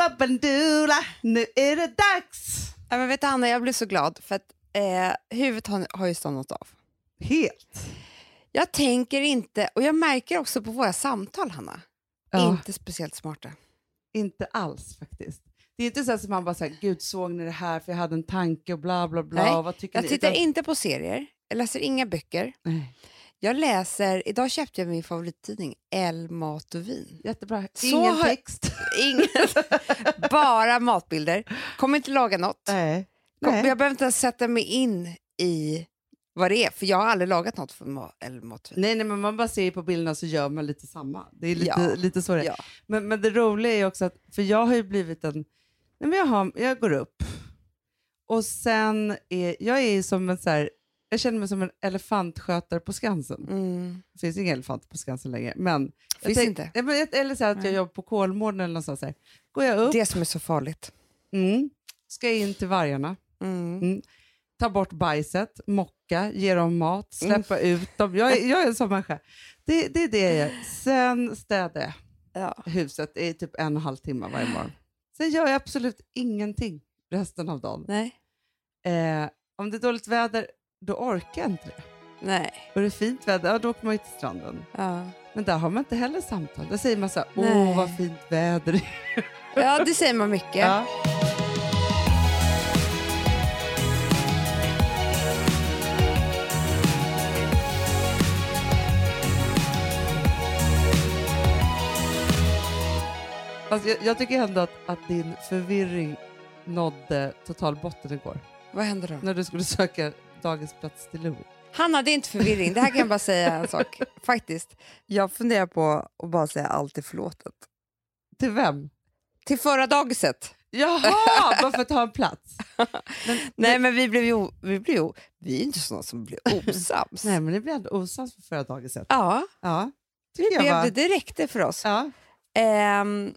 Hoola bandoola, nu är det dags! Ja, men vet du, Hanna, jag blev så glad för att eh, huvudet har, har ju stannat av. Helt. Jag tänker inte, och jag märker också på våra samtal, Hanna, Ja. inte speciellt smarta. Inte alls faktiskt. Det är inte så att man bara säger, gud såg ni det här för jag hade en tanke och bla bla bla. Nej, vad tycker Jag ni? tittar Utan- inte på serier, jag läser inga böcker. Nej. Jag läser, idag köpte jag min favorittidning El Mat och Vin. Jättebra. Så Ingen har- text. Inget, bara matbilder. Kommer inte laga något. Nej. Kom, Nej. jag behöver inte ens sätta mig in i vad det är, för jag har aldrig lagat något för ma- El Mat och Vin. Nej, nej, men man bara ser på bilderna så gör man lite samma. Det är lite, Ja. lite så det är. Ja. Men, men det roliga är också att, för jag har ju blivit en, nej men jag, har, jag går upp och sen är, jag är som en så här, jag känner mig som en elefantskötare på Skansen. Mm. Det finns inga elefanter på Skansen längre. Men jag Finns tänk- inte. Eller så att jag jobbar på Kolmården eller någonstans. Så här. Går jag upp, Det som är så farligt. mm, ska in till vargarna, Mm. ta bort bajset, mocka, ge dem mat, släppa ut dem. Jag är, jag är en sån människa. Det, det är det jag gör. Sen städar jag Ja. huset i typ en och en halv timme varje morgon. Sen gör jag absolut ingenting resten av dagen. Nej. Eh, om det är dåligt väder, då orkar jag inte det. Nej. Och det är fint väder, ja, då åker man ju till stranden. Ja. Men där har man inte heller samtal. Där säger man så här, åh vad fint väder. ja, det säger man mycket. Ja. Fast jag, jag tycker ändå att, att din förvirring nådde total botten igår. Vad händer då? När du skulle söka dagisplats till Louis. Hanna, det är inte förvirring. Det här kan jag bara säga en sak. Faktiskt. Jag funderar på att bara säga allt är förlåtet. Till vem? Till förra dagiset. Jaha, bara för att ha en plats. Men, Nej, men vi blev ju, vi blev ju, vi är inte sådana som blir osams. Nej, men det blev ändå osams för förra dagiset. Ja, Ja, jag blev var- det. Det räckte för oss. Ja. Ehm,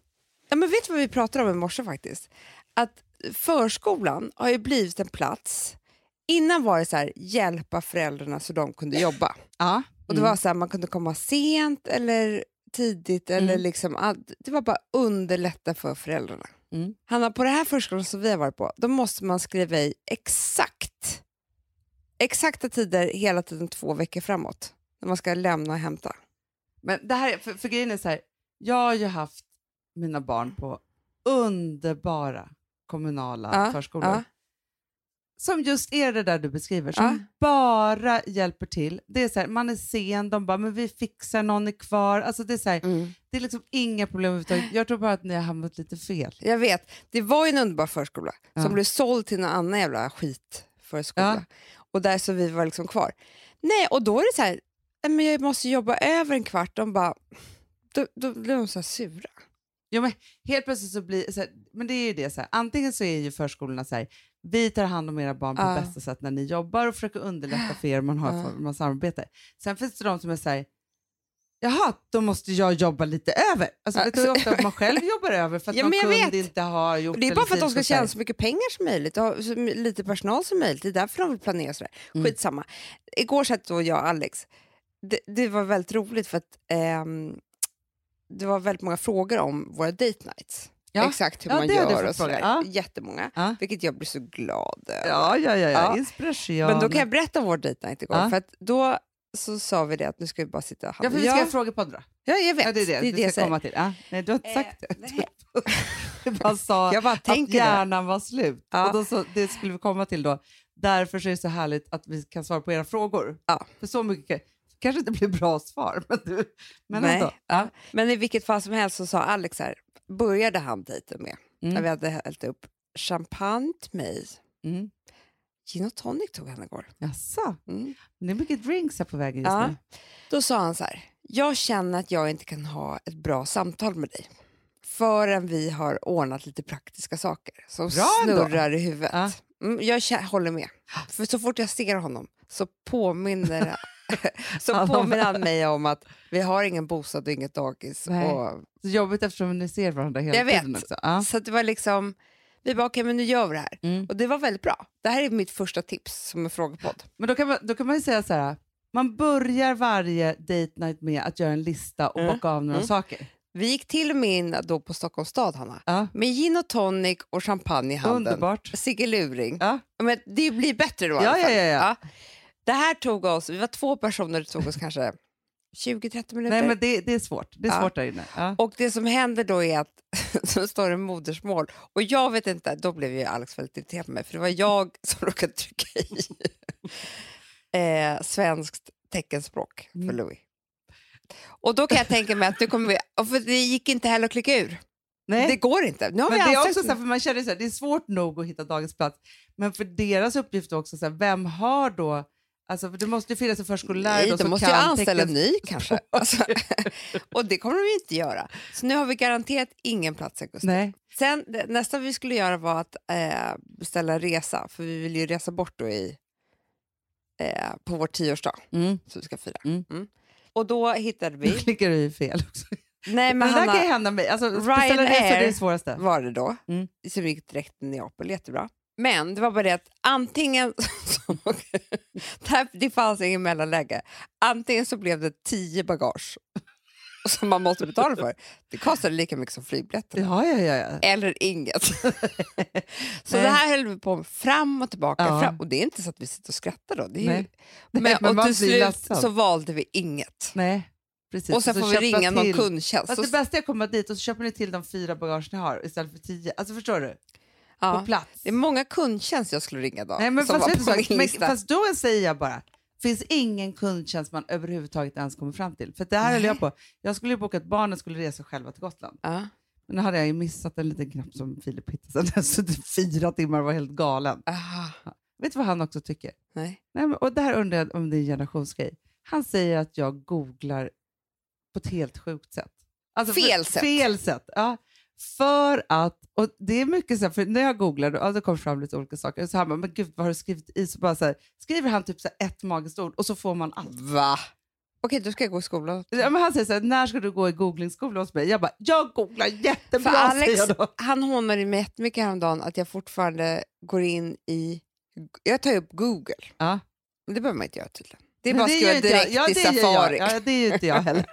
ja, men vet du vad vi pratade om i morse faktiskt? Att förskolan har ju blivit en plats. Innan var det så här, hjälpa föräldrarna så de kunde jobba. Ja. Och det Mm. var så här, man kunde komma sent eller tidigt. Eller Mm. liksom, det var bara underlätta för föräldrarna. Mm. Hanna, på det här förskolan som vi har varit på, då måste man skriva i exakt exakta tider hela tiden två veckor framåt. När man ska lämna och hämta. Men det här, är- för, för grejen är så här, jag har ju haft mina barn på underbara kommunala Ja, förskolor. ja. Som just är det där du beskriver, som Ja. bara hjälper till. Det är så här, man är sen, de bara, men vi fixar, någon är kvar. Alltså det, är så här, det är liksom inga problem överhuvudtaget. Jag tror bara att ni har hamnat lite fel. Jag vet, det var ju en underbar förskola Ja. som blev såld till någon annan jävla skitförskola. Och där så vi var liksom kvar. Nej, och då är det så här, "Nej, men jag måste jobba över en kvart. De bara, då, då blir de så här sura. Jo, men helt plötsligt så blir så här, men det är ju det så här, antingen så är ju förskolorna så här, vi tar hand om era barn på Ja. bästa sätt när ni jobbar och försöker underlätta för er om man har för, man samarbete. Sen finns det de som är så här, jaha, då måste jag jobba lite över. Alltså, Ja. vet du hur ofta man själv jobbar över för att Ja, någon kund vet. inte har gjort det är bara för att de ska tjäna så mycket pengar som möjligt och ha så lite personal som möjligt. Det är därför de vill planera sådär. Mm. Skitsamma. Igår satt då jag och Alex. Det, det var väldigt roligt för att ehm, det var väldigt många frågor om våra date nights. Ja. Exakt hur Ja, man gör och sådär. Ja. Jättemånga. Ja. Vilket jag blir så glad över. Ja, ja, ja, ja. Inspiration. Men då kan jag berätta om vår date night igår. För då så sa vi det att nu ska vi bara sitta och Ja, för vi ska ja, ha frågepodd då. ja, jag vet. Ja, det är det, det, är det ska komma till. Ja. Nej, du har inte Eh, sagt det. Du bara sa Jag bara att tänker det. hjärnan var slut. Ja. Och då så, det skulle vi komma till då. Därför så är det så härligt att vi kan svara på era frågor. Ja. För så mycket kanske inte blir bra svar, men, du, men Nej. ändå. Ja. Men i vilket fall som helst så sa Alex här, började han dejten med, Mm. när vi hade hällt upp champagne till mig. Mm. Gin och tonic tog han igår. Jaså? Mm. Det är mycket drinks här på vägen just Ja. nu. Då sa han så här, jag känner att jag inte kan ha ett bra samtal med dig förrän vi har ordnat lite praktiska saker som Bra ändå. snurrar i huvudet. Ja. Mm, jag håller med. För så fort jag ser honom så påminner, så Han- påminner han mig om att vi har ingen bostad och inget dagis. Nej. Och, Så jobbigt eftersom ni ser varandra hela Jag vet. tiden också. Ja. Så det var liksom, vi bara okej men nu gör vi det här. Mm. Och det var väldigt bra. Det här är mitt första tips som en frågepodd. Men då kan, man, då kan man ju säga så här, man börjar varje date night med att göra en lista och Mm. bocka av några Mm. saker. Vi gick till och med in då på Stockholms stad, Hanna, Ja. med gin och tonic och champagne i handen. Underbart. Sigge Luring. Ja. Men det blir bättre då i Ja, alla fall. ja, ja, ja. Det här tog oss, vi var två personer, det tog oss kanske 20-30 minuter. Nej, men det, det är svårt. Det är Ja. svårt där inne. Ja. Och det som händer då är att så står det modersmål och jag vet inte, då blev ju Alex väldigt irriterad på mig för det var jag som råkade trycka i eh, svenskt teckenspråk för Mm. Louis. Och då kan jag tänka mig att nu kommer vi, för det gick inte heller att klicka ur. Nej. Det går inte. Nu har Men det är också så här, för man känner så här, det är svårt nog att hitta dagens plats. Men för deras uppgift också så här, vem har då, alltså det måste ju finnas en förskollärare Nej, då de måste ju kan anställa en ny kanske. Alltså, och det kommer de ju inte göra. Så nu har vi garanterat ingen plats i augusti. Nej. Sen, nästa vi skulle göra var att eh, beställa resa, för vi vill ju resa bort då i, eh, på vår tioårsdag Mm. som vi ska fira. Mm. Och då hittade Nu vi... klickar du i fel också. Nej, men det där kan ju Hanna, hända mig. Alltså, Ryanair resa det är det svåraste. var det då, Mm. som gick direkt till Neapel, jättebra. Men det var bara det att antingen... det fanns ingen mellanläge. Antingen så blev det tio bagage som man måste betala för. Det kostade lika mycket som flygbiljetterna. Ja, ja, ja. ja. eller inget. så Nej. det här höll vi på med fram och tillbaka. Ja. Fram. Och det är inte så att vi sitter och skrattar då. Ju... Men, Nej, men och till slut ledsen. så valde vi inget. Nej, precis. Och sen så får vi ringa någon till. kundtjänst. Fast Så, det bästa är att komma dit och så köper ni till de fyra bagage ni har istället för tio. Alltså förstår du? På ja. plats. Det är många kundtjänster jag skulle ringa då. Nej, men fast, på så, men, fast då säger jag bara, finns ingen kundtjänst man överhuvudtaget ens kommer fram till. För det här höll jag på. Jag skulle ju boka att barnen skulle resa själva till Gotland. Ja. Men då hade jag ju missat en liten knapp som Filip hittade. Så det fyra timmar var helt galen. Aha. Vet du vad han också tycker? Nej. Nej, men, och där undrar jag om det är en generationsgrej. Han säger att jag googlar på ett helt sjukt sätt. Alltså, Fel sätt. Fel sätt, ja. För att, och det är mycket så här, för när jag googlar, då, ja, det kommer fram lite olika saker. Så bara, men gud vad har du skrivit i? Så bara så här, skriver han typ så här ett magiskt ord och så får man allt. Va? Okej, då ska jag gå i skolan. Ja, men han säger så här, när ska du gå i googlingsskola hos mig? Jag bara, jag googlar jättebra För Alex, han hånade mig jättemycket häromdagen att jag fortfarande går in i... Jag tar upp Google. Ja. Men det behöver man inte göra tydligen. Det är bara att skriva direkt jag. ja, gör Safari. Jag. Ja, det är ju inte jag heller.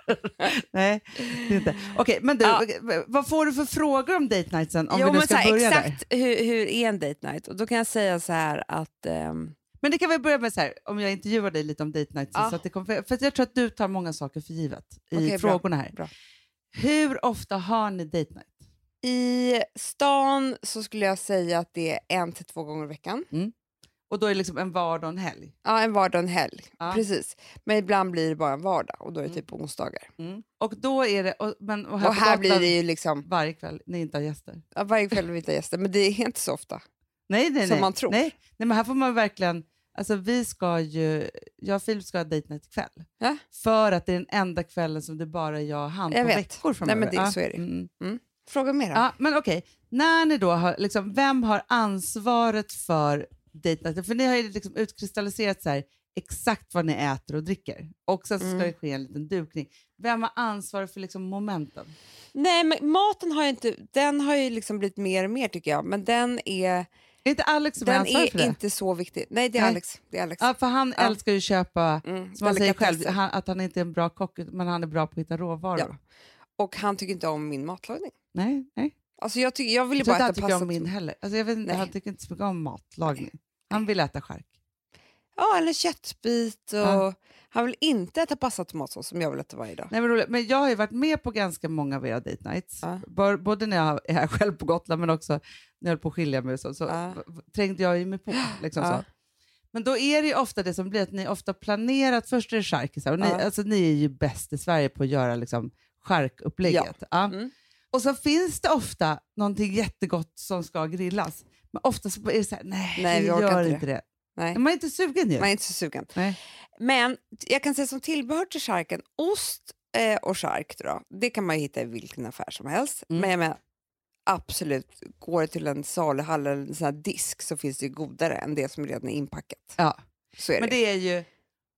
Nej, det är inte. Okej, men du, Ja. vad får du för frågor om date nightsen om jo, vi nu ska här, börja där? exakt hur, hur är en date night? Och då kan jag säga så här att... ehm, Men det kan vi börja med så här, om jag intervjuar dig lite om date nights. Ja. Så att det kommer, för jag tror att du tar många saker för givet i Okej, bra, frågorna här. bra. Hur ofta har ni date night? I stan så skulle jag säga att det är en till två gånger i veckan. Och då är det liksom en vardag och en helg? Ja, en vardag och en helg. Ja. Precis. Men ibland blir det bara en vardag och då är det typ på onsdagar. Och då är det, och, men, och här, Och här blir det ju liksom varje kväll, ni inte har gäster? ja, varje kväll vi inte har gäster, men det är inte så ofta. Nej, nej, Som nej. man tror. Nej, nej, men här får man verkligen, alltså vi ska ju, jag och Filip ska ha date night ikväll. Ja. För att det är den enda kvällen som det bara är jag och han Jag på vet. veckor Nej, framöver. men det- Ja. så är det. Mm. Fråga mer då. Ja, men okej, när ni då har, liksom, vem har ansvaret för night? För ni har ju liksom utkristalliserat så här, exakt vad ni äter och dricker. Och sen så ska Mm. det ske en liten dukning. Vem har ansvar för liksom momenten? Nej, men maten har ju inte, den har ju liksom blivit mer och mer tycker jag, men den är, Är inte Alex som är den är det? inte så viktig. Nej, det är Nej. Alex. Det är Alex. Ja, för han Ja. älskar ju att köpa, Mm, som han säger själv, han, att han inte är en bra kock, men han är bra på att hitta råvaror. Ja. Och han tycker inte om min matlagning. Nej, nej. Alltså jag, tycker, jag vill ju Jag bara äta han tycker pasta. om min heller. Alltså, jag vet inte, Nej. han tycker inte så mycket om matlagning. Han vill äta skärk. Ja, eller köttbit och Ja. han vill inte äta pasta och tomatsås som jag vill äta varje dag. Nej, men, roligt. men jag har ju varit med på ganska många av era date nights. Ja. Både när jag är här själv på Gotland men också när jag höll på att skilja mig så, så Ja. trängde jag ju mig på. Liksom så. Men då är det ju ofta det som blir att ni ofta planerat, först är det charkisar, och ni, alltså, ni är ju bäst i Sverige på att göra liksom, charkupplägget. Mm. Och så finns det ofta någonting jättegott som ska grillas. Men ofta så är det så här, nej, Nej, vi gör inte inte det. Nej. Man är inte sugen ju. Man är inte så sugen. Nej. Men jag kan säga som tillbehör till charken, ost eh, och chark, då, det kan man hitta i vilken affär som helst. Mm. Men jag menar, absolut, går det till en saluhall eller en sån här disk så finns det ju godare än det som redan är inpackat. Ja. Så är Men det. det är ju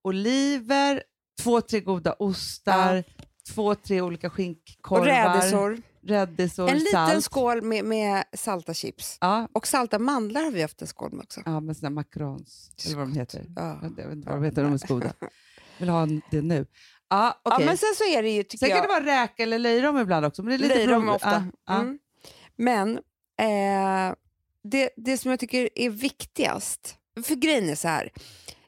oliver, två, tre goda ostar, två, tre olika Och skinkkorvar, rädisor. rädisor, En liten salt. skål med, med salta chips. Ja, Och salta mandlar har vi haft en skål med också. ja med här macarons, eller vad de heter. Ja. Jag vet inte vad de heter, de är så goda. Vill ha en- det nu. Ja, Ja, okej. men sen så är det ju, tycker Sen jag... kan det vara räka eller löjrom ibland också. Men det är lite Löjrom ofta. Ja, ja. Mm. Men eh, det, det som jag tycker är viktigast, för grejen är så här,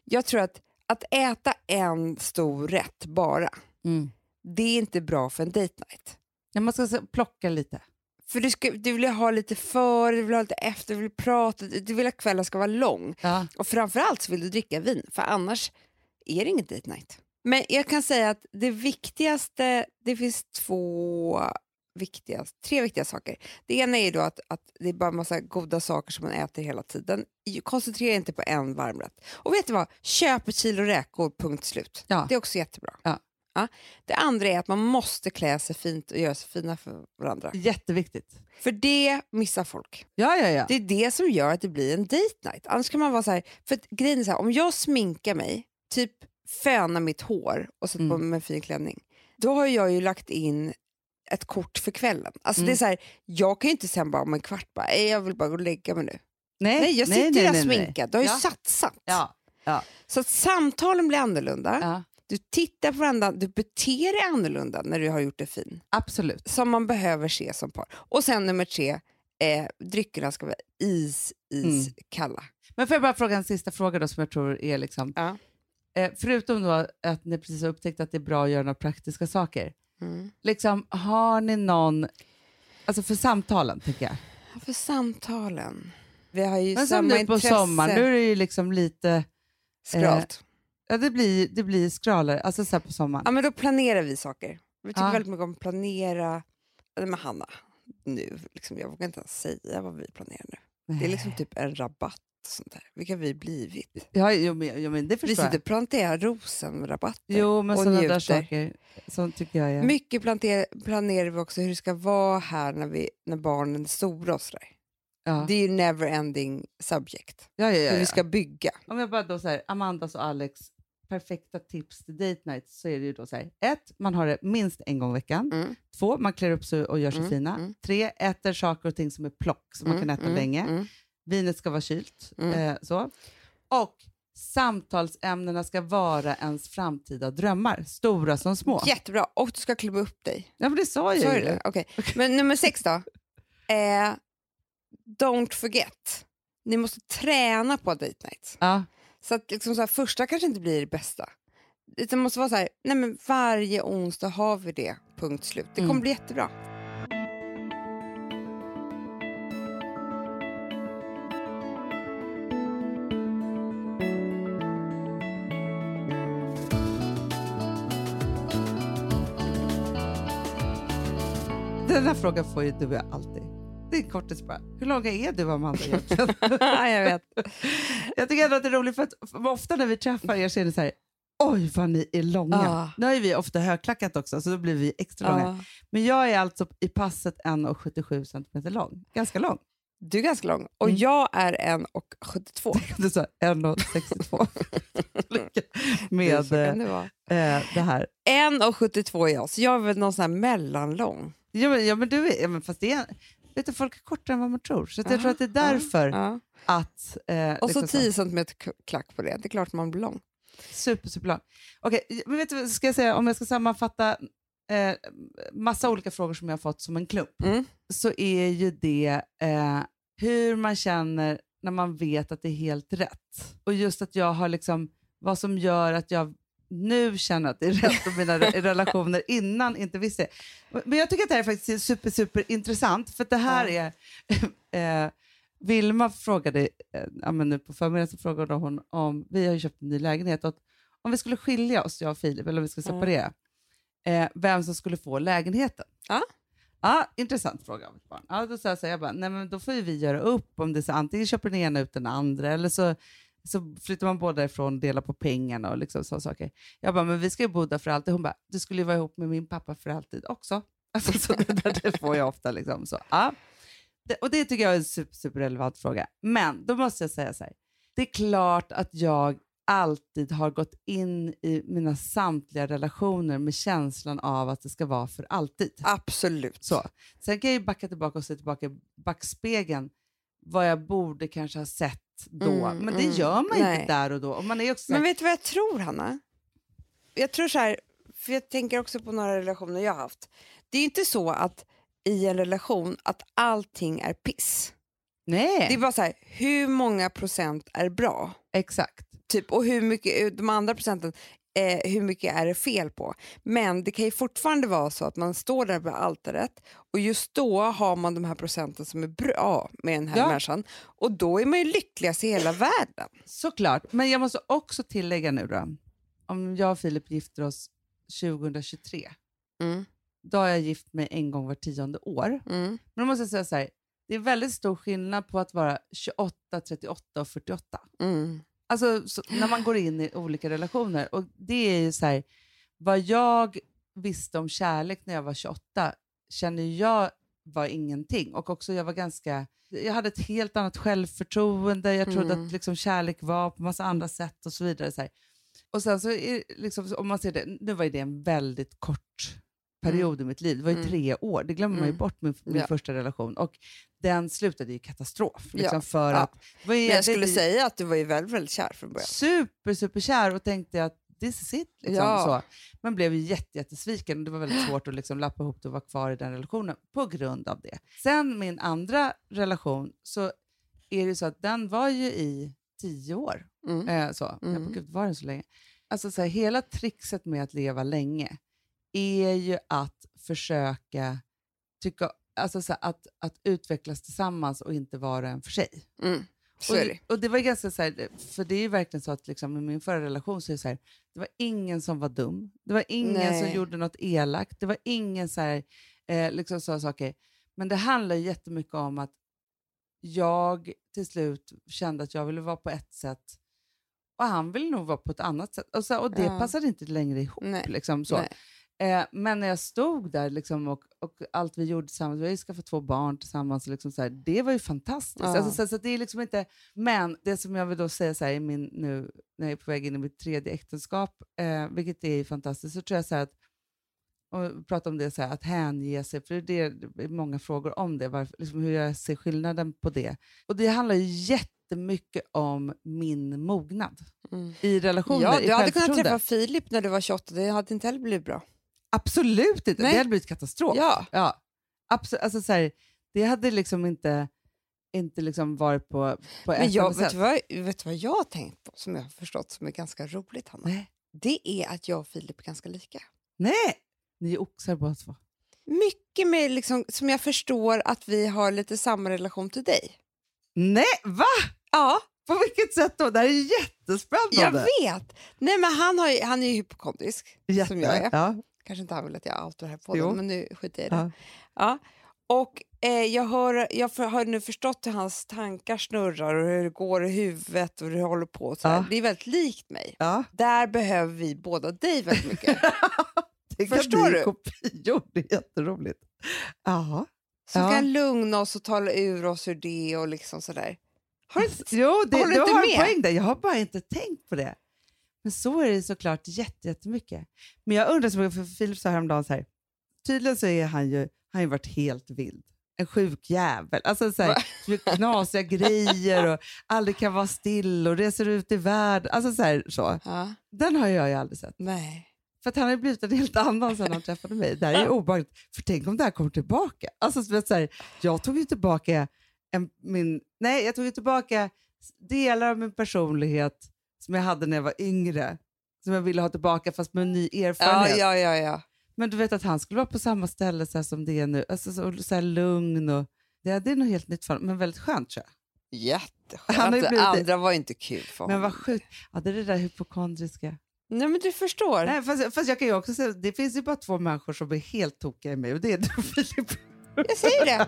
jag tror att att äta en stor rätt bara, Mm. det är inte bra för en date night. Ja, man ska plocka lite. För du, ska, du vill ha lite före, du vill ha lite efter, du vill prata, du vill att kvällen ska vara lång. Ja. Och framförallt så vill du dricka vin, för annars är det inget date night. Men jag kan säga att det viktigaste, det finns två viktiga, tre viktiga saker. Det ena är då att, att det är bara massa goda saker som man äter hela tiden. Koncentrera inte på en varmrätt. Och vet du vad? Köp ett kilo räkor, punkt slut. Ja. Det är också jättebra. Ja. Det andra är att man måste klä sig fint och göra sig fina för varandra. Jätteviktigt. För det missar folk. Ja, ja, ja. Det är det som gör att det blir en date night. Annars kan man vara så här, för grejen är så här, om jag sminkar mig, typ fönar mitt hår och sätter på Mm. mig en fin klänning, då har jag ju lagt in ett kort för kvällen. Alltså det är Mm. så här, jag kan ju inte sen bara om en kvart bara, "Nej, jag vill bara gå och lägga mig nu. Nej, Nej, jag sitter nej, där nej, sminkad, du har ju Ja. satsat. Ja. Så att samtalen blir annorlunda, ja, du tittar på varandra, du beter dig annorlunda när du har gjort det fin. absolut. Som man behöver se som par. Och sen nummer tre, eh, dryckerna ska vara is, is, Mm. kalla. Men får jag bara fråga en sista fråga då som jag tror är liksom, Ja. eh, förutom då att ni precis har upptäckt att det är bra att göra några praktiska saker, Mm. liksom, har ni någon, alltså för samtalen tänker jag, Ja, För samtalen. Vi har ju men som samma nu på intresse. sommaren, nu är det ju liksom lite, Skralt. Ja det blir, det blir skralare, alltså så på sommaren. Ja, men då planerar vi saker. Vi tycker Ja. väldigt mycket om att planera. Nej, Men Hanna, nu, liksom, jag vågar inte ens säga vad vi planerar nu. Det är liksom typ en rabatt. Sånt där. Vilka har vi blivit? Ja, jo, men, jo, men det Vi förstår sitter jag. och planterar rosenrabatter. Jo, men och sådana där njuter. saker, sånt tycker jag är... Mycket planter, planerar vi också hur det ska vara här när, vi, när barnen är stora och sådär. ja. Det är ju never ending subject. ja, ja, ja, Hur vi ja. ska bygga. Om jag bara då så här, Amandas och Alex perfekta tips till date night så är det ju då så här, ett, man har det minst en gång i veckan. Mm. Två, man klär upp sig och gör sig Mm, fina. mm. Tre, äter saker och ting som är plock som man kan äta Mm, länge. mm. Vinet ska vara kylt. Mm. Eh, så. Och samtalsämnena ska vara ens framtida drömmar, stora som små. Jättebra. Och du ska klubba upp dig. Ja, men det sa jag är ju. Okej. Men nummer sex då? Eh, don't forget. Ni måste träna på date night. Ja. Så att liksom så här, första kanske inte blir det bästa. Det måste vara så här, nej men varje onsdag har vi det, punkt slut. Det kommer Mm. bli jättebra. Den här frågan får ju du och jag alltid. Det är kortis bara. Hur långa är du, Amanda? egentligen? jag vet. Jag tycker ändå att det är roligt för att för ofta när vi träffar er så är det så här, oj vad ni är långa. Ah. Nu har ju vi ofta högklackat också så då blir vi extra långa. Ja. Men jag är alltså i passet 1,77 cm lång. Ganska lång. Du är ganska lång och Mm. jag är 1,72. Du sa 1,62. Med Så kan eh, det vara. det här. 1,72 är jag, så jag är väl någon sån här mellanlång. Ja men, ja, men du är, ja, men fast det är, du, folk är kortare än vad man tror. Så att jag Ja, tror att det är därför Ja. att... Eh, Och så liksom 10 cm klack på det. Det är klart man blir lång. Super, superlång. Okej, men vet du ska jag säga? Om jag ska sammanfatta eh, massa olika frågor som jag har fått som en klump, Mm. så är ju det eh, hur man känner när man vet att det är helt rätt. Och just att jag har liksom, vad som gör att jag nu känner att det är rätt och mina re- relationer innan inte visste. Men jag tycker att det här är faktiskt super, super intressant för det här är eh, Vilma frågade, eh, ja, men nu på förmiddagen så frågade hon om, vi har ju köpt en ny lägenhet, och att om vi skulle skilja oss, jag och Filip, eller om vi skulle separera, eh, vem som skulle få lägenheten. Ja. Ja, intressant fråga av ett barn. Ja, då sa jag så här, jag bara, nej men då får ju vi göra upp om det är så antingen köper den ena ut den andra eller så, så flyttar man båda ifrån delar på pengarna och liksom så saker. Jag bara, men vi ska ju bo där för alltid. Hon bara, du skulle ju vara ihop med min pappa för alltid också. Alltså, så det, där, det får jag ofta. Liksom, så, ja. det, och det tycker jag är en super, super relevant fråga. Men då måste jag säga så här, det är klart att jag alltid har gått in i mina samtliga relationer med känslan av att det ska vara för alltid. Absolut. Så. Sen kan jag ju backa tillbaka och se tillbaka i backspegeln vad jag borde kanske ha sett då. Mm, Men det mm, gör man nej. inte där och då. Och man är också så Men vet du vad jag tror, Hanna? Jag tror så här, för jag tänker också på några relationer jag har haft. Det är inte så att i en relation att allting är piss. Nej, Det är bara så här, hur många procent är bra? exakt. Typ, och hur mycket, de andra procenten, eh, hur mycket är det fel på? Men det kan ju fortfarande vara så att man står där vid altaret och just då har man de här procenten som är bra med den här Ja. människan och då är man ju lyckligast i hela världen. Såklart. Men jag måste också tillägga nu då. Om jag och Filip gifter oss 2023, Mm. då har jag gift mig en gång var tionde år. Mm. Men då måste jag säga så här, det är väldigt stor skillnad på att vara 28, 38 och 48. Mm. Alltså så, när man går in i olika relationer. Och det är ju så här, vad jag visste om kärlek när jag var 28 känner jag var ingenting. Och också jag var ganska, jag hade ett helt annat självförtroende, jag trodde Mm. att liksom kärlek var på massa andra sätt och så vidare. Så här. Och sen så, är, liksom, om man ser det, nu var ju det en väldigt kort period i mitt liv, det var ju Mm. tre år, det glömmer man ju Mm. bort, min, min Ja. första relation. Och den slutade i katastrof. Liksom, Ja. för Ja. att, det ju Men jag skulle egentligen- säga att du var ju väldigt, väldigt kär från början. super, super kär och tänkte att this is it. Liksom, Ja. så. Men blev ju jätte, jättesviken och det var väldigt svårt att liksom lappa ihop det och vara kvar i den relationen på grund av det. Sen min andra relation så är det så att den var ju i tio år. Mm. Eh, så. Jag Mm. bara, gud, var den så länge? Alltså så här, hela trixet med att leva länge är ju att försöka tycka, alltså så att, att utvecklas tillsammans och inte vara en för sig. Mm. Och, det. och det var ganska så här, för det är ju verkligen så att liksom, i min förra relation så är det så här, det var ingen som var dum. Det var ingen som Nej. gjorde något elakt. Det var ingen så här, eh, liksom så saker. Men det handlar jättemycket om att jag till slut kände att jag ville vara på ett sätt och han ville nog vara på ett annat sätt. Och, så, och det Ja. passade inte längre ihop. Nej. Liksom, så. Nej. Eh, men när jag stod där liksom, och, och allt vi gjorde tillsammans, vi ju skaffat två barn tillsammans, liksom så här, det var ju fantastiskt. Ja. Alltså, så, så det är liksom inte, men det som jag vill då säga så här, i min, nu när jag är på väg in i mitt tredje äktenskap, eh, vilket är fantastiskt, så tror jag så här att, och prata om det så här, att hänge sig, för det är, många frågor om det, varför, liksom hur jag ser skillnaden på det. Och det handlar ju jättemycket om min mognad Mm. i relationer, Ja, du hade kunnat träffa Filip när du var 28, det hade inte heller blivit bra. Absolut inte, Nej. det hade blivit katastrof. Ja. Ja, absolut. Alltså, så här, det hade liksom inte, inte liksom varit på, på Men jag, vet, du vad, vet du vad jag har tänkt på, som jag har förstått som är ganska roligt, Hanna? Nej. Det är att jag och Filip är ganska lika. Nej, ni är oxar båda två. Mycket med, liksom, som jag förstår att vi har lite samma relation till dig. Nej, va? Ja, På vilket sätt då? Det här är jag jättespännande. vet! Nej, men han, har ju, han är ju hypokondrisk, Jätte, som jag är. Ja. Kanske inte han vill att jag outar det här på Jo. den, men nu skiter jag i det. Ja. Och eh, jag, hör, jag har nu förstått hur hans tankar snurrar och hur det går i huvudet och hur det håller på. Så. Ja. Det är väldigt likt mig. Ja. Där behöver vi båda dig väldigt mycket. Tänk Förstår du? kopior, det är jätteroligt. Ja. Som Ja. kan lugna oss och tala ur oss ur det och liksom sådär. Har du Jo, det, Håller du inte har en med? poäng där. Jag har bara inte tänkt på det. Men så är det såklart jätte- jättemycket. Men jag undrar så mycket, för Filip sa häromdagen så här, tydligen så är han ju, han ju varit helt vild. En sjuk jävel. Alltså så här, knasiga grejer och aldrig kan vara still och reser ut i världen. Alltså så här, så. Ja. Den har jag ju aldrig sett. Nej. För han har blivit en helt annan sedan han träffade mig. Det här är ju obehagligt. För tänk om det här kommer tillbaka. Alltså, så här, jag tog ju tillbaka en, min... Nej, jag tog ju tillbaka delar av min personlighet som jag hade när jag var yngre. Som jag ville ha tillbaka fast med en ny Ja, erfarenhet. ja, ja, ja. Men du vet att han skulle vara på samma ställe så som det är nu. Alltså, så, så lugn och... Det, det är nog helt nytt för honom, men väldigt skönt tror jag. Jätteskönt. Han har ju Det blivit- andra var inte kul för Men honom. vad sjukt. Ja, det är det där hypokondriska. Nej, men du förstår. Nej, fast, fast jag kan ju också säga det finns ju bara två människor som är helt tokiga i mig och det är du Filip. Jag säger det.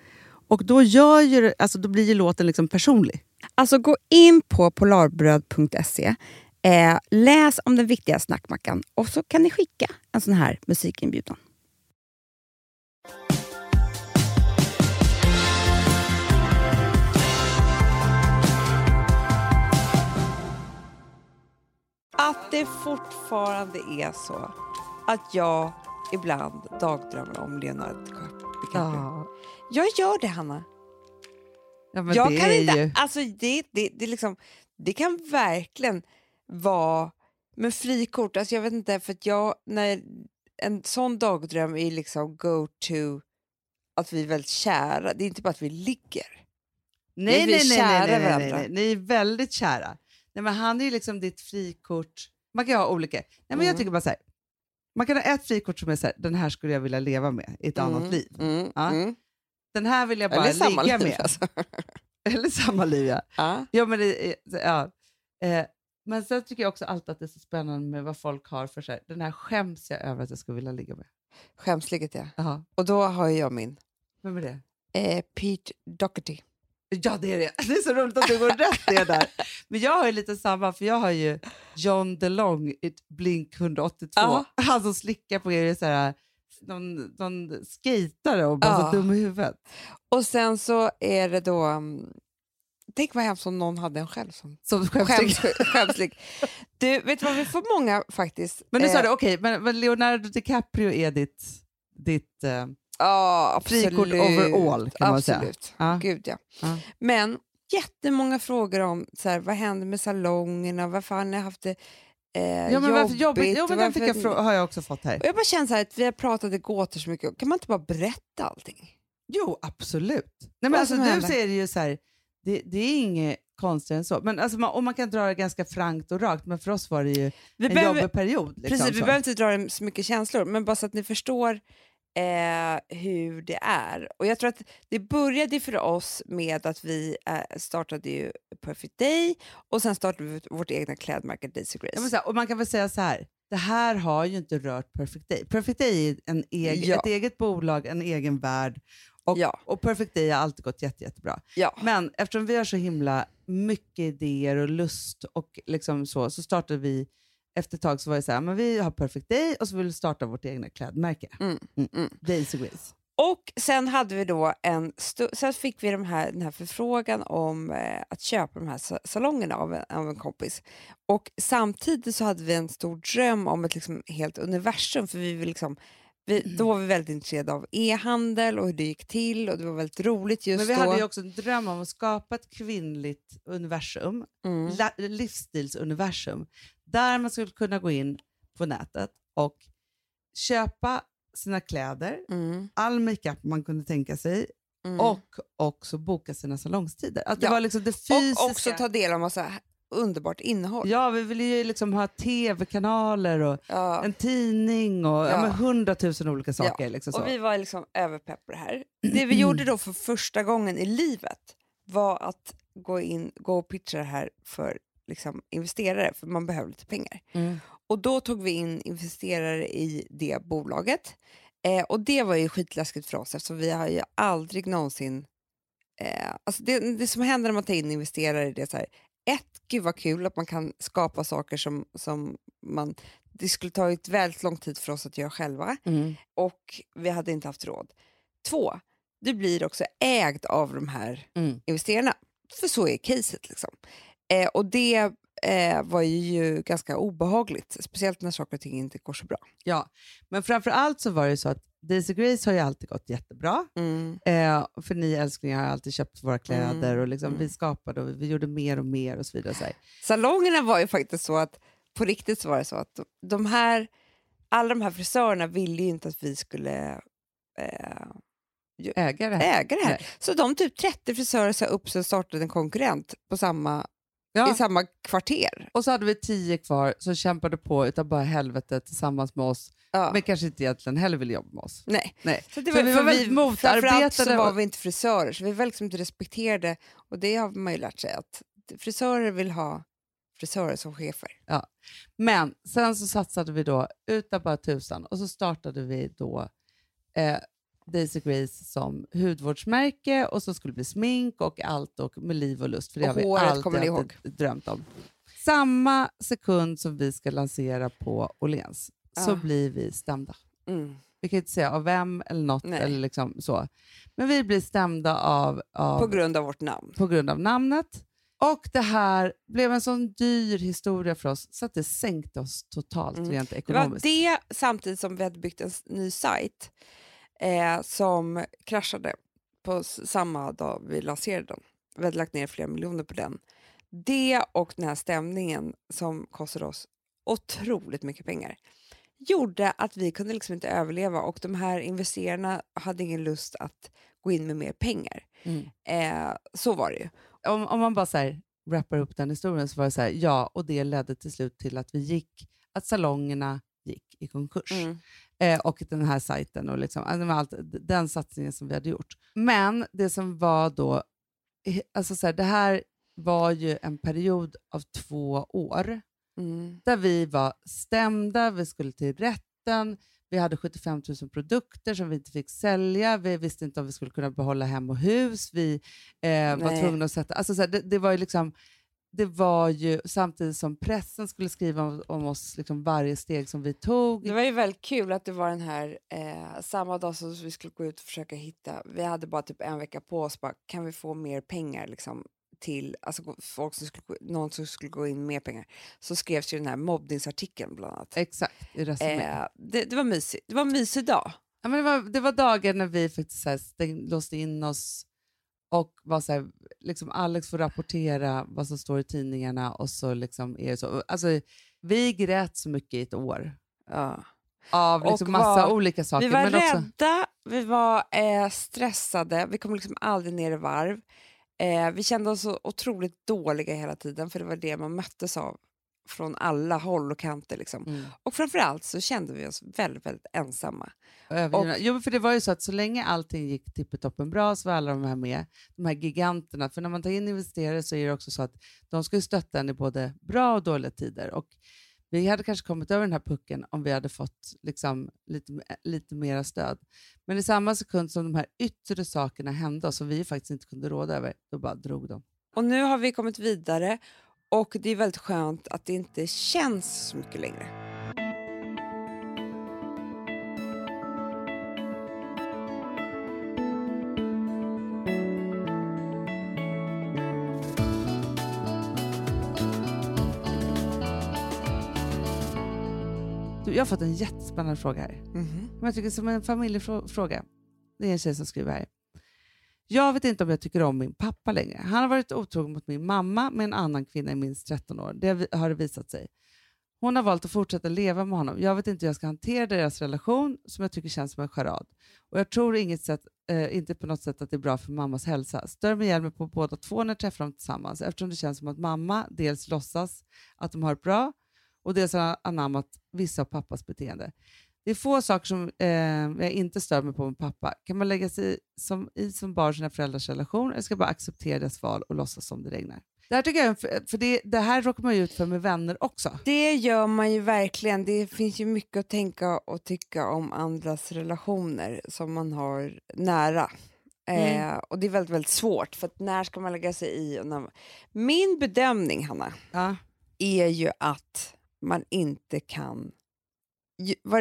Och då, gör ju, alltså, då blir ju låten liksom personlig. Alltså gå in på polarbröd.se, eh, läs om den viktiga snackmackan och så kan ni skicka en sån här musikinbjudan. Att det fortfarande är så att jag ibland dagdrömmer om Leonardo DiCaprio. Jag gör det, Hanna. Ja, men Jag det kan inte, ju... alltså det, det, det, liksom, det kan verkligen vara med frikort. Alltså jag vet inte, för att jag, när en sån dagdröm är liksom go to att vi är väldigt kära. Det är inte bara att vi ligger. Nej, vi nej, nej, nej, nej, nej, nej. Ni är väldigt kära. Nej, men han är ju liksom ditt frikort. Man kan ha olika. Nej, men Jag Mm. tycker bara så här. Man kan ha ett frikort som är så här, den här skulle jag vilja leva med i ett annat liv. Mm, Ja. Den här vill jag bara Eller ligga liv. med. Alltså. Eller samma liv, ja. Ja. Ja, men det, ja. Eh, Men sen tycker jag också alltid att det är så spännande med vad folk har för sig. Den här skäms jag över att jag skulle vilja ligga med. Skämsligget ja. Jaha, Och då har jag min. vem är det? Eh, Pete Doherty. Ja, det är det. Det är så roligt att du går rätt det där. Men jag har ju lite samma, för jag har ju John DeLong i Blink 182. Ja. Han som slickar på er så här, någon, någon skejtare och bara Ja. så dum i huvudet. Och sen så är det då... Um, tänk vad hemskt om någon hade en själv som Som skäms, skämslig. skämslig. Du, vet du vad vi får många faktiskt? Men nu sa eh, du, okej, men, men Leonardo DiCaprio är ditt, ditt eh, absolut. frikort overall kan man säga. Absolut. Ja. Gud ja. Ja. Men jättemånga frågor om så här, vad händer med salongerna, varför har ni haft det eh, Ja, men varför jobbigt? jobbigt? Jo, men den fick jag har jag också fått här. Och jag bara känner så här att vi har pratat i gåtor så mycket, kan man inte bara berätta allting? Jo, absolut. Nej, men Vad alltså, nu händer. det ju så här, det, det är inget konstigare än så. Men alltså, man, och man kan dra det ganska frankt och rakt, men för oss var det ju Vi en behöver, jobbig period. Liksom, precis, vi så. behöver inte dra det så mycket känslor, men bara så att ni förstår eh, hur det är. Och jag tror att det började för oss med att vi eh, startade ju Perfect Day och sen startade vi vårt egna klädmärke Daisy Grace. Och man kan väl säga så här, det här har ju inte rört Perfect Day. Perfect Day är en egen, Ja. ett eget bolag, en egen värld. Och, Ja. och Perfect Day har alltid gått jätte, jättebra. ja. Men eftersom vi har så himla mycket idéer och lust och liksom så, så startade vi efter ett tag så var det så här, men vi har Perfect Day och så vill vi starta vårt egna klädmärke. Mm, mm. Daisy Grace. Och sen hade vi då en sen fick vi de här, den här förfrågan om eh, att köpa de här sa- salongerna av en, av en kompis. Och samtidigt så hade vi en stor dröm om ett liksom helt universum för vi vill liksom vi, då var vi väldigt intresserade av e-handel och hur det gick till och det var väldigt roligt just Men vi då. hade ju också en dröm om att skapa ett kvinnligt universum, mm. la- livsstilsuniversum, där man skulle kunna gå in på nätet och köpa sina kläder, Mm. all makeup man kunde tänka sig Mm. och också boka sina salongstider. Att det Ja. var liksom det fysiska. och också ta del av massa underbart innehåll. Ja, vi ville ju liksom ha tv-kanaler och Ja. en tidning och ja. Ja. hundratusen olika saker. Liksom så. Och vi var liksom överpepp på det här. Det vi gjorde då för första gången i livet var att gå in gå och pitcha det här för liksom, investerare, för man behöver lite pengar. Mm. Och då tog vi in investerare i det bolaget. Eh, och det var ju skitläskigt för oss eftersom vi har ju aldrig någonsin... Eh, alltså det, det som händer när man tar in investerare det är så här, ett, gud vad kul att man kan skapa saker som, som man... Det skulle tagit väldigt lång tid för oss att göra själva Mm. och vi hade inte haft råd. Två, du blir också ägd av de här Mm. investerarna. För så är caset. Liksom. Eh, och det eh, var ju ganska obehagligt, speciellt när saker och ting inte går så bra. Ja, men framför allt så var det så att Daisy Grace har ju alltid gått jättebra. Mm. Eh, för ni älsklingar har alltid köpt våra kläder Mm, och liksom, mm. vi skapade och vi, gjorde mer och mer och så vidare. Så här. Salongerna var ju faktiskt så att, på riktigt så var det så att de- här, alla de här frisörerna ville ju inte att vi skulle eh, äga det här. Nej. Så de typ 30 frisörer sa upp sig och startade en konkurrent på samma, Ja. i samma kvarter. Och så hade vi tio kvar som kämpade på utav bara helvete tillsammans med oss, Ja. men kanske inte egentligen heller ville jobba med oss. Nej. Nej. Så det Så vi var väldigt Framförallt så motarbetade var vi inte frisörer, så vi var liksom inte respekterade. Och det har man ju lärt sig, att frisörer vill ha frisörer som chefer. Men sen så satsade vi då utav bara tusan och så startade vi då eh, Daisy Grace som hudvårdsmärke och så skulle bli smink och allt och med liv och lust. För det Och har vi alltid, kommer ni alltid drömt om. Samma sekund som vi ska lansera på Åhléns så Ja. blir vi stämda. Mm. Vi kan inte säga av vem eller något Nej. eller liksom så. Men vi blir stämda av, av På grund av vårt namn. på grund av namnet. Och det här blev en sån dyr historia för oss så att det sänkte oss totalt Mm. rent Det var ekonomiskt. det samtidigt som vi hade byggt en ny sajt eh, som kraschade på samma dag vi lanserade den. Vi hade lagt ner flera miljoner på den. Det och den här stämningen som kostade oss otroligt mycket pengar gjorde att vi kunde liksom inte överleva och de här investerarna hade ingen lust att gå in med mer pengar. Mm. Eh, så var det ju. Om, om man bara så här, wrappar upp den historien så var det så här, ja, och det ledde till slut till att vi gick, att salongerna gick i konkurs. Mm. Eh, och den här sajten och liksom, alltså allt, den satsningen som vi hade gjort. Men det som var då, eh, alltså så här, det här var ju en period av två år Mm. där vi var stämda, vi skulle till rätten, vi hade 75 000 produkter som vi inte fick sälja, vi visste inte om vi skulle kunna behålla hem och hus, vi eh, var tvungna att sätta... Alltså så här, det, det var ju liksom... Det var ju samtidigt som pressen skulle skriva om, om oss liksom varje steg som vi tog. Det var ju väldigt kul att det var den här, eh, samma dag som vi skulle gå ut och försöka hitta, vi hade bara typ en vecka på oss, bara, kan vi få mer pengar liksom, till, alltså folk som skulle, någon som skulle gå in mer pengar, så skrevs ju den här mobbningsartikeln bland annat. Exakt, i. Eh, det, det var mysigt, det var en mysig dag. Ja, men det, var, det var dagar när vi faktiskt så här stäng, låste in oss och var så här, liksom Alex får rapportera vad som står i tidningarna och så liksom är det så. Alltså, vi grät så mycket i ett år Ja. av Och liksom massa var- olika saker. Vi var men också, rädda, vi var eh, stressade, vi kom liksom aldrig ner i varv. Eh, vi kände oss så otroligt dåliga hela tiden, för det var det man möttes av från alla håll och kanter. Liksom. mm, Och framförallt så kände vi oss väldigt, väldigt ensamma. övergivna. jo, för det var ju så att så länge allting gick tippetoppen bra så var alla de här med, de här giganterna. För när man tar in investerare så är det också så att de ska stötta en i både bra och dåliga tider. Och vi hade kanske kommit över den här pucken om vi hade fått liksom lite, lite mera stöd. Men i samma sekund som de här yttre sakerna hände och som vi faktiskt inte kunde råda över, då bara drog de. Och nu har vi kommit vidare och det är väldigt skönt att det inte känns så mycket längre. Du, jag har fått en jättespännande fråga här. Mhm. Men jag tycker som en familjefråga. Det är en tjej som skriver här. Jag vet inte om jag tycker om min pappa längre. Han har varit otrogen mot min mamma med en annan kvinna i minst 13 år. Det har det visat sig. Hon har valt att fortsätta leva med honom. Jag vet inte hur jag ska hantera deras relation som jag tycker känns som en charad. Och jag tror inget sätt, eh, inte på något sätt att det är bra för mammas hälsa. Stör mig ihjäl mig på båda två när jag träffar dem tillsammans eftersom det känns som att mamma dels låtsas att de har det bra och dels har anammat vissa av pappas beteende. Det är få saker som eh, jag inte stör mig på med pappa. Kan man lägga sig som, i som barn sina föräldrars relation eller ska bara acceptera deras val och låtsas som det regnar? Det här, tycker jag, för det, det här råkar man ju ut för med vänner också. Det gör man ju verkligen. Det finns ju mycket att tänka och tycka om andras relationer som man har nära. Mm. Eh, och det är väldigt, väldigt svårt, för att när ska man lägga sig i? Och när... Min bedömning, Hanna, Ja. är ju att man inte kan...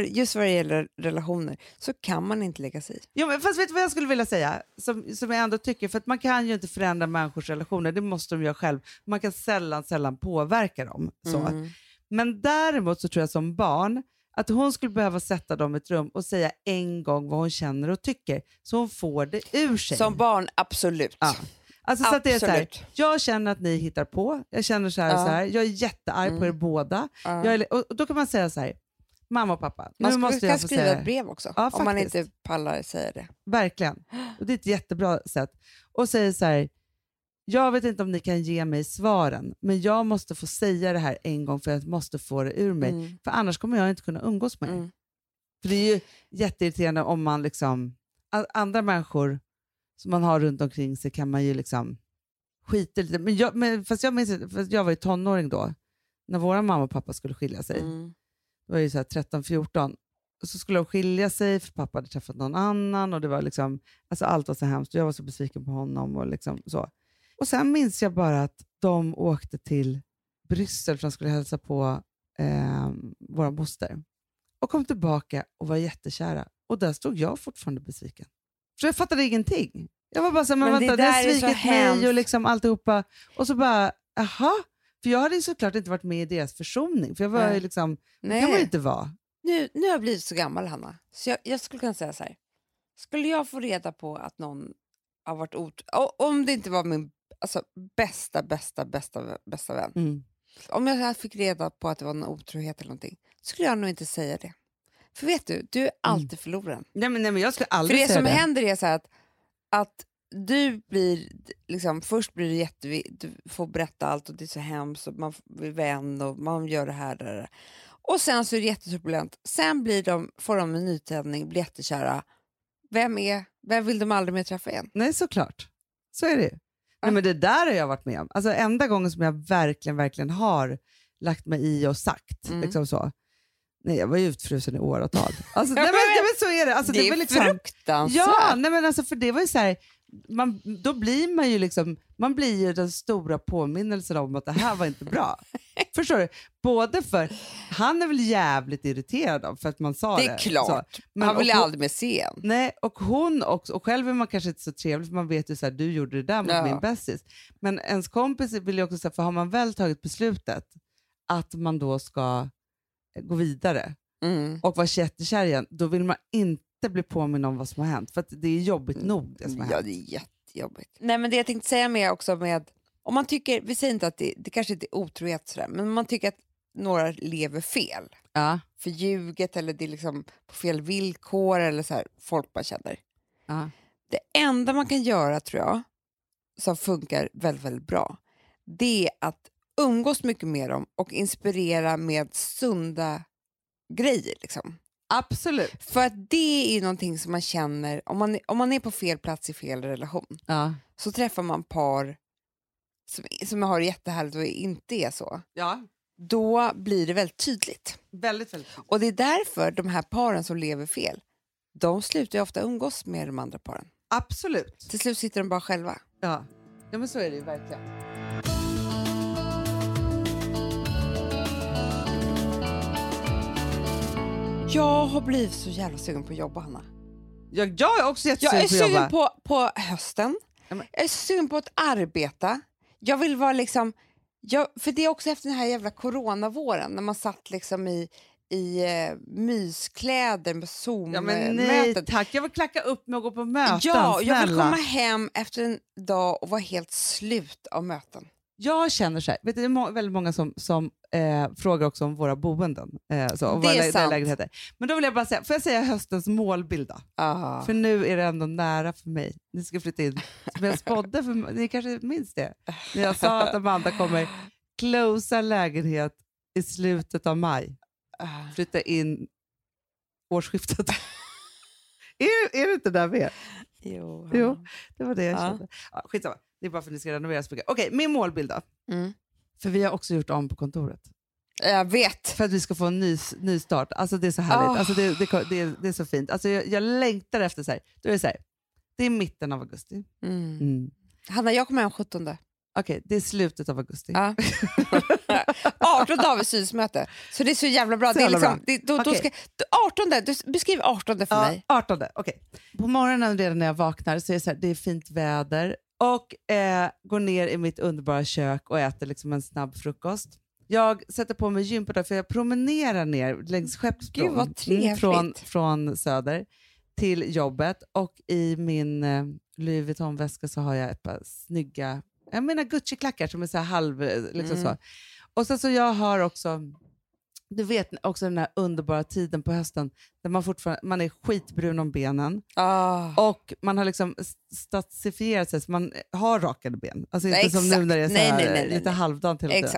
Just vad det gäller relationer så kan man inte lägga sig i. Jo, men fast vet du vad jag skulle vilja säga? Som, som jag ändå tycker, för att man kan ju inte förändra människors relationer, det måste de göra själv. Man kan sällan, sällan påverka dem. Så. Mm. Men däremot så tror jag som barn att hon skulle behöva sätta dem i ett rum och säga en gång vad hon känner och tycker, så hon får det ur sig. Som barn, absolut. Ja. Alltså så att det är så här, Absolut. jag känner att ni hittar på, jag känner så här, Ja. så här jag är jättearg på er båda. Ja. Är, och och då kan man säga så här, mamma och pappa, Man nu skulle, måste jag få skriva ett brev också, Ja, om man faktiskt. inte pallar säga det. Verkligen. Och det är ett jättebra sätt. Och säger så här, jag vet inte om ni kan ge mig svaren, men jag måste få säga det här en gång för jag måste få det ur mig. Mm. För annars kommer jag inte kunna umgås med er. Mm. För det är ju jätteirriterande om man liksom, andra människor som man har runt omkring sig kan man ju liksom skita lite. Men jag, men, fast jag minns, fast jag var ju tonåring då, när våra mamma och pappa skulle skilja sig. Mm. Det var ju så här 13-14. Och så skulle de skilja sig för pappa hade träffat någon annan och det var liksom, alltså allt var så hemskt. Jag var så besviken på honom och liksom så. Och sen minns jag bara att de åkte till Bryssel för de skulle hälsa på eh, vår moster. Och kom tillbaka och var jättekära. Och där stod jag fortfarande besviken. Så jag fattade ingenting. Jag var bara så här, men, Men vänta, det har svikit mig hemskt. och liksom alltihopa. Och så bara, jaha? För jag hade såklart inte varit med i deras försoning. För jag var ju liksom, det kan man inte vara. Nu, nu har jag blivit så gammal, Hanna. Så jag, jag skulle kunna säga så här. Skulle jag få reda på att någon har varit ot... o- Om det inte var min alltså, bästa, bästa, bästa, bästa vän. Mm. Om jag fick reda på att det var en otrohet eller någonting, skulle jag nog inte säga det. För vet du, du är alltid förloraren. Nej, men, nej, men jag skulle För aldrig det säga som det. händer är så att, att du blir, liksom, först blir det jätte, du får berätta allt och det är så hemskt och man blir vän och man gör det här. Det där. Och sen så är det jätteturbulent. Sen blir de, får de en nytändning, blir jättekära. Vem är, vem vill de aldrig mer träffa igen? Nej, såklart. Så är det ju. Nej, men det där har jag varit med om. Alltså enda gången som jag verkligen, verkligen har lagt mig i och sagt. Mm. Liksom så. Nej, jag var ju utfrusen i åratal. Alltså, nej, men, nej, men så är det. Alltså, det, är var liksom, fruktansvärt. Ja, nej, men alltså, för det var ju så här, man, då blir man ju liksom, man blir ju den stora påminnelsen om att det här var inte bra. Förstår du? Både för, han är väl jävligt irriterad av för att man sa det det. är klart. Så. Men, Han vill hon- aldrig mer se en. Nej, och hon också. Och själv är man kanske inte så trevlig för man vet ju så här, du gjorde det där mot Ja. min bästis. Men ens kompis vill ju också säga, för har man väl tagit beslutet att man då ska gå vidare Mm. och vara jättekär igen, då vill man inte bli påminn om vad som har hänt. För att det är jobbigt nog det som har Ja, hänt. det är jättejobbigt. Nej, men det jag tänkte säga med också med, om man tycker, vi säger inte att det, det kanske inte är otrohet sådär, men om man tycker att några lever fel, Ja, förljuget eller det är liksom på fel villkor eller så här, folk man känner. ja. Det enda man kan göra tror jag, som funkar väldigt, väldigt bra, det är att umgås mycket med dem och inspirera med sunda grejer. Liksom. Absolut. För att det är någonting som man känner, om man, om man är på fel plats i fel relation, Ja. så träffar man par som, som har det jättehärligt och inte är så. ja, Då blir det väldigt tydligt. väldigt, väldigt. Och det är därför de här paren som lever fel, de slutar ju ofta umgås med de andra paren. Absolut. Till slut sitter de bara själva. Ja. ja, men så är det ju verkligen. Jag har blivit så jävla sugen på att jobba, Hanna. Jag, jag är också Jag jättesugen är på att jobba. sugen på, på hösten. Ja, men- Jag är sugen på att arbeta. Jag vill vara liksom... Jag, för det är också efter den här jävla coronavåren när man satt liksom i, i eh, myskläder med Ja, nej Zoom-möten. tack, jag vill klacka upp mig och gå på möten. Ja, jag vill snälla. komma hem efter en dag och vara helt slut av möten. Jag känner så här, vet du, det är väldigt många som, som eh, frågar också om våra boenden eh, så, och Det är sant. lägenheter. Men då vill jag bara säga, får jag säga höstens målbild då? För nu är det ändå nära för mig. Ni ska flytta in. Som jag spådde, för, ni kanske minns det? När jag sa att Amanda kommer closea lägenhet i slutet av maj. Ah. Flytta in årsskiftet. är, är det inte där med? Jo. Jo. Det var det jag Ja. kände. Ja, skitsamma, det är bara för att ni ska renovera så mycket. Okej, min målbild då? Mm. För vi har också gjort om på kontoret. Jag vet. För att vi ska få en ny, ny start. Alltså det är så härligt. Åh. Alltså det, det, det, är, det är så fint. Alltså jag, jag längtar efter så här. Då är det så här. Det är mitten av augusti. Mm. Mm. Hanna, jag kommer hem 17. Okej, det är slutet av augusti. Ja. 18 har vi synsmöte, så det är så jävla bra. Så det är liksom, det, då, då Okej. ska, då, 18, du, beskriv 18 för Ja, mig. 18. Okej. På morgonen redan när jag vaknar så är det, så här, det är fint väder och eh, går ner i mitt underbara kök och äter liksom en snabb frukost. Jag sätter på mig gympadag för jag promenerar ner längs Skeppsbron trevligt. från, från Söder till jobbet och i min eh, Louis Vuitton-väska så har jag ett par snygga jag menar Gucci-klackar som är så här halv... eh, Liksom Mm. så. Och sen så jag har också, du vet också den här underbara tiden på hösten där man fortfarande man är skitbrun om benen Ah. och man har liksom statsifierat sig så man har rakade ben. Alltså inte Nej, som nu när det är så Nej, här, nej, lite halvdant hela tiden.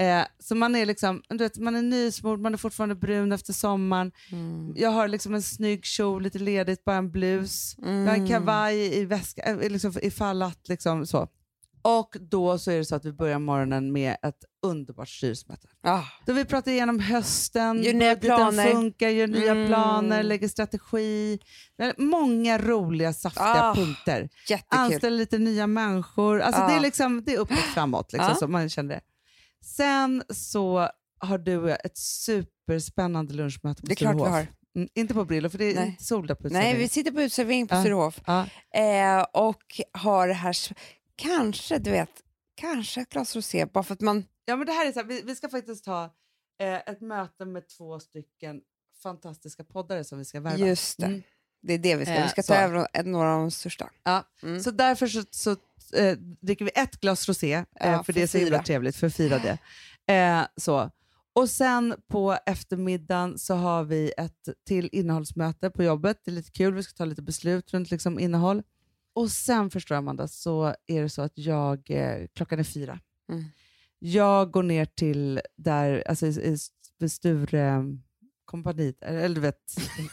Eh, så man är liksom, du vet, man är nysmord, man är fortfarande brun efter sommaren. Mm. Jag har liksom en snygg kjol, lite ledigt, bara en blus. Jag har en Mm. kavaj i väska, eh, liksom ifall att liksom så. Och då så är det så att vi börjar morgonen med ett underbart styrelsemöte. Ah. Då vi pratar igenom hösten, Gör nya planer. funkar, gör nya Mm. planer, lägger strategi. Många roliga, saftiga Ah, punkter. Jättekul. Anställer lite nya människor. Alltså Ah. det, är liksom, det är uppåt framåt, liksom, Ah. så man känner det. Sen så har du och jag ett superspännande lunchmöte på Det är klart vi har. Mm, inte på Brillo, för det är Nej. sol där på Nej, vi sitter på uteservering på Ja. Sturehof eh, och har det här, kanske du vet, kanske ett glas rosé bara för att man... ja, men det här är så här, vi, vi ska faktiskt ha eh, ett möte med två stycken fantastiska poddare som vi ska värva. Just det. Mm. Det är det vi ska. Eh, Vi ska så. ta över några av de största. Ja. Mm. Så därför så, så eh, dricker vi ett glas rosé, eh, Ja, för det är så himla trevligt, för att fira det. Eh, så. Och sen på eftermiddagen så har vi ett till innehållsmöte på jobbet. Det är lite kul, vi ska ta lite beslut runt liksom innehåll. Och sen förstår jag Amanda, så är det så att jag, eh, klockan är fyra. Mm. Jag går ner till där, alltså i, i, vid Sture, kompaniet, eller du vet,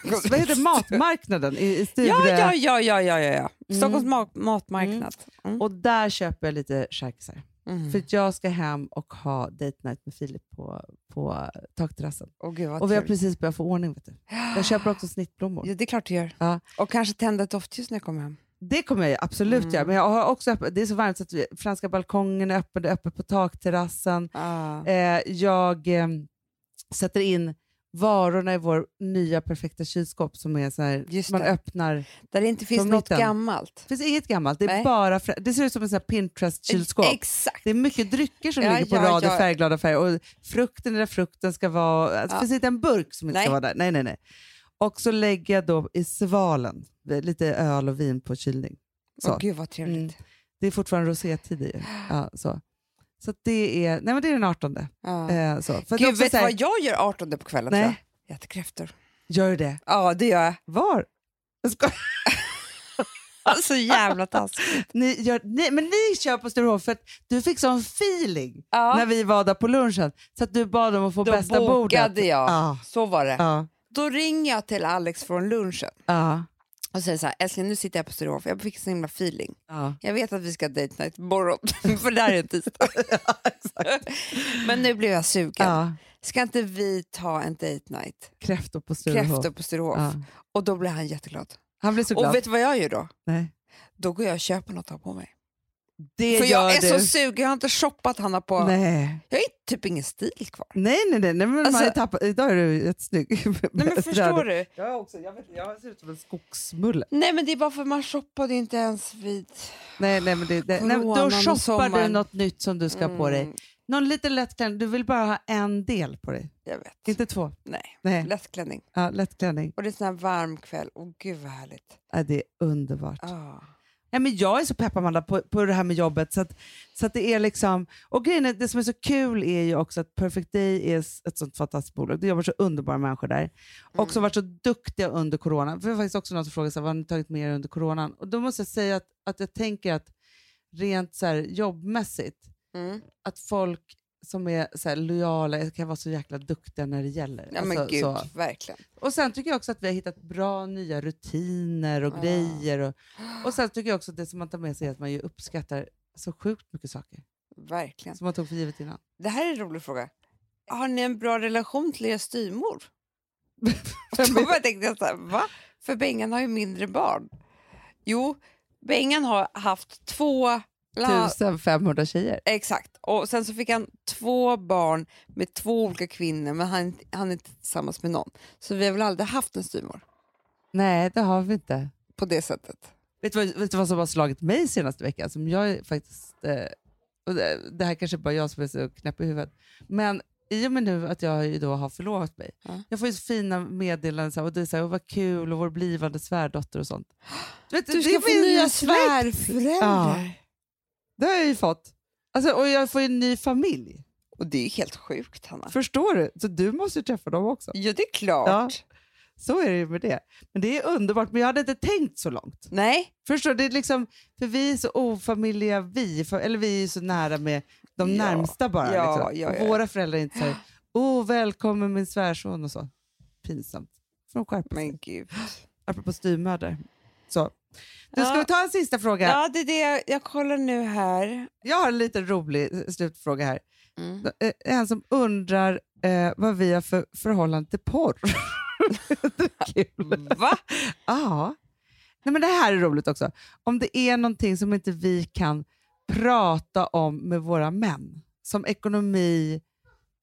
vad heter matmarknaden i, i Sture. Ja, ja, ja, ja, ja, ja. Mm. Stockholms mat, matmarknad. Mm. Och där köper jag lite charkisar. Mm. För jag ska hem och ha date night med Filip på, på takterrassen. Vad Och vi har precis börjat få ordning. Vet du. Jag köper också snittblommor. Ja, det är klart du gör. Ja. Och kanske tända ett doftljus när jag kommer hem. Det kommer jag absolut Mm. göra. Men jag har också öppet, det är så varmt så att vi, franska balkongen är öppen, det är öppet på takterrassen. Ah. Eh, jag eh, sätter in varorna i vår nya perfekta kylskåp som är så här, Just man det. öppnar. Där det inte finns något mitten. gammalt. Det finns inget gammalt, det, är Nej. bara det ser ut som en Pinterest-kylskåp. Exakt. Det är mycket drycker som Ja, ligger på ja, rad i ja. färgglada färger och frukten är där frukten ska vara. Alltså, Ja. Det finns inte en burk som inte Nej. ska vara där. Nej, nej, nej. Och så lägger jag då i svalen lite öl och vin på kylning. Så. Åh, gud vad trevligt. Mm. Det är fortfarande rosétid i. Ja, så. Så det är, nej men det är den 18. Ja. Eh, så. För Gud, vet så du vad jag gör 18 på kvällen? Nej. tror jag? Jag äter kräftor. Gör du det? Ja, det gör jag. Var? Jag skojar. Alltså jävla taskigt. Ni, gör, ni, men ni kör på Sturehof för att du fick sån feeling Ja. när vi var där på lunchen så att du bad om att få Då bästa bordet. bokade jag. Ja, Så var det. Då ringer jag till Alex från lunchen ja, och säger så här, älskling nu sitter jag på Sturehof, jag fick så himla feeling. ja. Jag vet att vi ska ha date night imorgon, för det här är en tisdag. Men nu blev jag sugen. ja. Ska inte vi ta en date night? Kräftor på Sturehof. Kräftor på Sturehof. Ja. Och då blir han jätteglad. Han blir så glad. Och vet du vad jag gör då? Nej. Då går jag och köper något att ha på mig. Det För jag är du. så sugen, jag har inte shoppat han har på. Nej. Jag har typ ingen stil kvar. Nej, nej, nej. nej men man Alltså- har tappat, idag är du jättesnygg. Nej men förstår du? Jag, också, jag, vet, jag ser ut som en skogsmulle. Nej men det är bara för man shoppade inte ens vid... Nej, nej, men det, det, nej, då shoppar du något nytt som du ska ha på dig. Mm, Någon liten lätt klänning. Du vill bara ha en del på dig. Jag vet. Inte två. Nej, Nej. lättklänning. Ja, lätt klänning. Och det är sån här varm kväll. Åh gud vad härligt. Ja, det är underbart. Ah. Ja, men jag är så pepp Amanda på, på det här med jobbet. Så att, så att det är liksom, och grejen är, det som är så kul är ju också att Perfect Day är ett sånt fantastiskt bolag. Det jobbar så underbara människor där. Och som varit så duktiga under coronan. För det var faktiskt också någon som frågade sig, vad har ni tagit med er under coronan? Och då måste jag säga att, att jag tänker att rent så här, jobbmässigt, Mm. att folk som är så här, lojala kan vara så jäkla duktiga när det gäller. Ja men Alltså, gud, så. verkligen. Och sen tycker jag också att vi har hittat bra nya rutiner och Ah. grejer. Och, och sen tycker jag också att det som man tar med sig är att man ju uppskattar så sjukt mycket saker Verkligen. som man tog för givet innan. Det här är en rolig fråga. Har ni en bra relation till er styvmor? Då bara tänkte jag så här, va? För Bengan har ju mindre barn. Jo, Bengan har haft två... La, 1500 tjejer. exakt. Och sen så fick han två barn med två olika kvinnor, men han, han är inte tillsammans med någon. Så vi har väl aldrig haft en styvmor Nej, det har vi inte. på det sättet. Vet du, vad, vet du vad som har slagit mig senaste veckan? Som jag är faktiskt, eh, och det, det här kanske bara jag som är så knäpp i huvudet. Men i och med nu att jag ju då har förlovat mig. Ja. Jag får ju så fina meddelanden så här, och det är så här, och vad kul och vår blivande svärdotter och sånt. Du, vet, Du det ska är få min nya släkt. svärföräldrar. Det har jag ju fått. Alltså, och jag får ju en ny familj. Och det är ju helt sjukt, Hanna. Förstår du? Så du måste ju träffa dem också. Ja, det är klart. Så är det ju med det. Men det är underbart, men jag hade inte tänkt så långt. Nej, Förstår du? Det är liksom, för vi är så ofamiljiga, vi, för, eller vi är så nära med de Ja, närmsta bara. ja, liksom. ja, ja. Våra föräldrar är inte så här, oh, välkommen min svärson och så. Pinsamt. De skärpa men gud. Apropå styvmödrar. Så. Du, ska Ja. vi ta en sista fråga? Ja, det är det jag, jag kollar nu här. Jag har en liten rolig slutfråga här. Mm. Eh, En som undrar eh, vad vi har för förhållande till porr. kul. Va? Ja. Nej, men det här är roligt också. Om det är någonting som inte vi kan prata om med våra män, som ekonomi,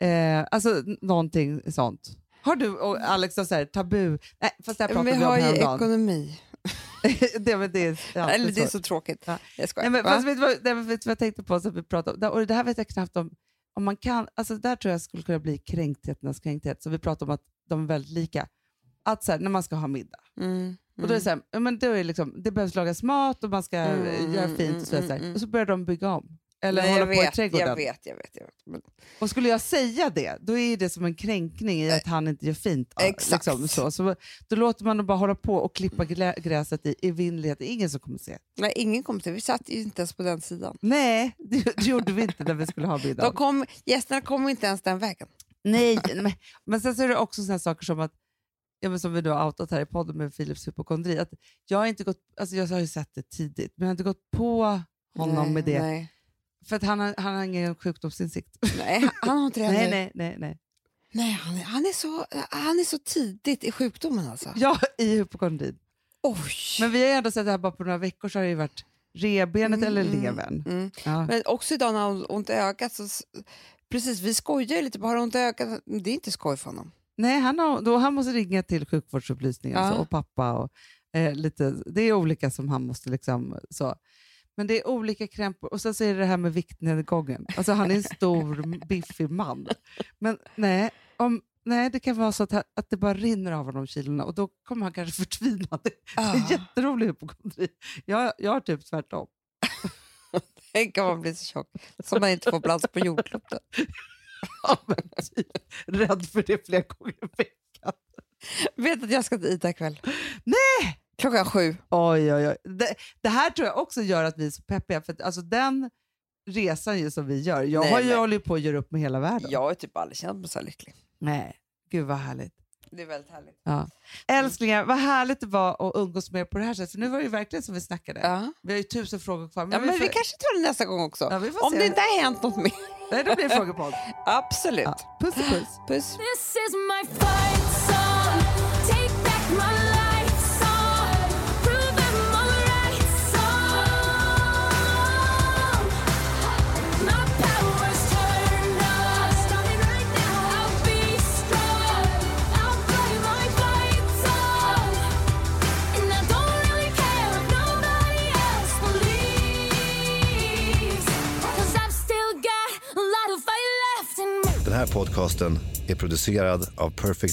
eh, alltså någonting sånt. Har du och Alex så här tabu? Nej, fast det här pratade vi vi om har ju ekonomi. det, är, ja, Eller det är så. tråkigt. Ja. Jag skojar. Nej, men, fast vet vad, nej, vet vad jag tänkte på? Så att vi pratade om, och det här vet jag knappt om. om man kan, alltså där tror jag skulle kunna bli kränktheternas kränkthet. Så vi pratar om att de är väldigt lika. Att så här, när man ska ha middag. Mm, Och då är det, så här, men då är det, liksom, det behövs lagas mat och man ska Mm, göra mm, fint. Och, så, mm, här. mm, och så börjar de bygga om. Eller Nej, hålla på i vet, trädgården. Jag vet, jag vet. Jag vet. Men, Och skulle jag säga det, då är det som en kränkning i att han inte gör fint. ja, exakt. Liksom, så. Så, då låter man dem bara hålla på och klippa glä- gräset i evinnerlighet. Det är ingen som kommer se. nej, ingen kom till. Vi satt ju inte ens på den sidan. Nej, det, det gjorde vi inte när vi skulle ha middag. Kom, gästerna kom inte ens den vägen. Nej, men, men sen så är det också såna saker som att, ja, men som vi har outat här i podden med Philips hypokondri, att jag har inte gått, alltså jag har ju sett det tidigt, men jag har inte gått på honom nej, med det. Nej, För att han har, han har ingen sjukdomsinsikt. nej han har inte det nej, nej, nej, nej. nej han, är, han, är så, han är så tidigt i sjukdomen alltså. Ja, i hypokondrin. Oj! Men vi har ändå sett det här bara på några veckor så har det ju varit revbenet Mm, eller mm, levern. Mm. Ja. Men också idag när han har ont i ögat, så, precis, vi skojar lite, bara ont i ögat, det är inte skoj för honom. Nej, han, har, då, han måste ringa till sjukvårdsupplysningen Ja. så, och pappa. Och, eh, lite, det är olika som han måste liksom... Så. Men det är olika krämpor. Och sen så är det det här med viktnedgången. Alltså han är en stor, biffig man. Men nej, om, nej, det kan vara så att, att det bara rinner av honom kilorna och då kommer han kanske förtvina. Det, det Ah. är jätterolig hypokondri. Jag, jag har typ tvärtom. Tänk om man blir så tjock, så man inte får plats på jordklotet. Ja, men typ, rädd för det flera gånger i veckan. Vet att jag ska till Ida ikväll? Nej! Klockan sju. Oj, oj, oj. Det, det här tror jag också gör att vi är så peppiga. För att, alltså, den resan ju som vi gör, jag Nej, har ju men- hållit på att göra upp med hela världen. Jag har typ aldrig känt mig så här lycklig. Nej, gud vad härligt. Det är väldigt härligt. Ja. Älsklingar, vad härligt det var att umgås med er på det här sättet. För nu var det ju verkligen som vi snackade. Ja. Vi har ju tusen frågor kvar. Ja, men vi får- kanske tar det nästa gång också. Ja, vi får Om se. det inte har hänt något mer. Nej, då blir det frågepodd. Absolut. Ja. Puss och puss. Puss. Här podcasten är producerad av Perfect